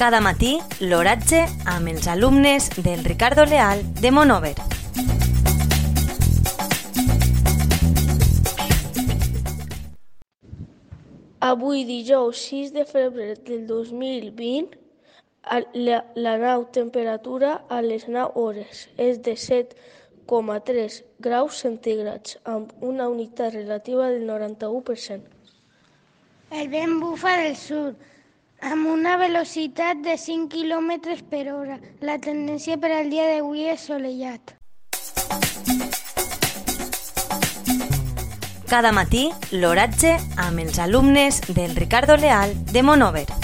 Cada matí, l'oratge amb els alumnes del Ricardo Leal de Monover. Avui, dijous 6 de febrer del 2020, a la, la nau temperatura a les 9 hores és de 7,3 graus centígrads, amb una humitat relativa del 91%. El vent bufa del sud, amb una velocitat de 5 km per hora. La tendència per al dia d'avui és solellat. Cada matí, l'oratge amb els alumnes del Ricardo Leal de Monover.